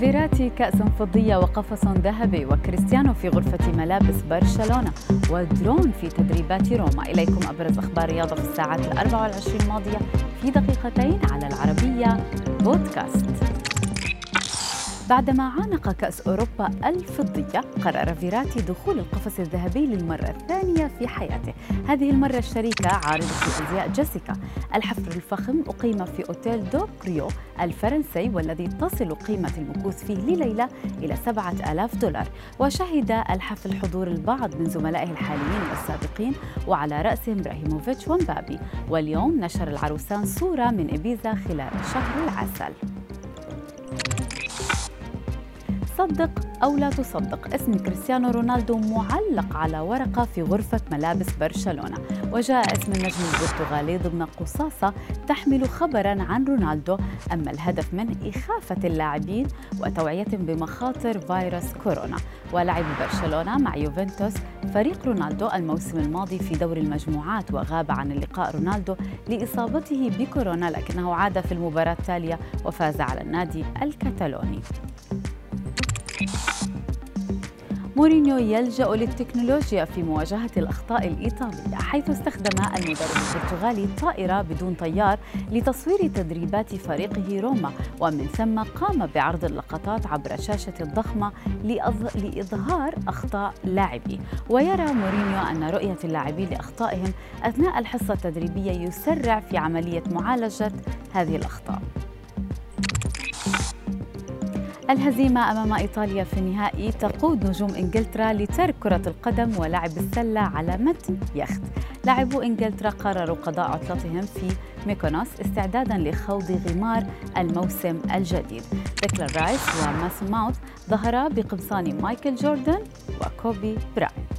فيراتي كأس فضية وقفص ذهبي وكريستيانو في غرفة ملابس برشلونة ودرون في تدريبات روما. إليكم أبرز أخبار رياضة في الساعات الأربع والعشرين الماضية في دقيقتين على العربية بودكاست. بعدما عانق كأس أوروبا الفضية قرر فيراتي دخول القفص الذهبي للمرة الثانية في حياته. هذه المرة الشريكة عارضة أزياء جيسيكا. الحفل الفخم أقيم في أوتيل دو كريون الفرنسي والذي تصل قيمة المكوث فيه لليلة إلى سبعة آلاف دولار. وشهد الحفل حضور البعض من زملائه الحاليين والسابقين وعلى رأسهم إبراهيموفيتش ومبابي. واليوم نشر العروسان صورة من إبيزا خلال شهر العسل. صدق أو لا تصدق. اسم كريستيانو رونالدو معلق على ورقة في غرفة ملابس برشلونة. وجاء اسم النجم البرتغالي ضمن قصاصة تحمل خبرا عن رونالدو. أما الهدف منه إخافة اللاعبين وتوعيتهم بمخاطر فيروس كورونا. ولعب برشلونة مع يوفنتوس فريق رونالدو الموسم الماضي في دور المجموعات وغاب عن اللقاء رونالدو لإصابته بكورونا لكنه عاد في المباراة التالية وفاز على النادي الكتالوني. مورينيو يلجأ للتكنولوجيا في مواجهة الأخطاء الإيطالية حيث استخدم المدرب البرتغالي طائرة بدون طيار لتصوير تدريبات فريقه روما ومن ثم قام بعرض اللقطات عبر شاشة الضخمة لإظهار أخطاء لاعبيه ويرى مورينيو أن رؤية اللاعبين لأخطائهم أثناء الحصة التدريبية يسرع في عملية معالجة هذه الأخطاء. الهزيمة أمام إيطاليا في النهائي تقود نجوم إنجلترا لترك كرة القدم ولعب السلة على متن يخت. لاعبو إنجلترا قرروا قضاء عطلتهم في ميكونوس استعدادا لخوض غمار الموسم الجديد. ديكلان رايس وماسون ماونت ظهرا بقمصان مايكل جوردن وكوبي براينت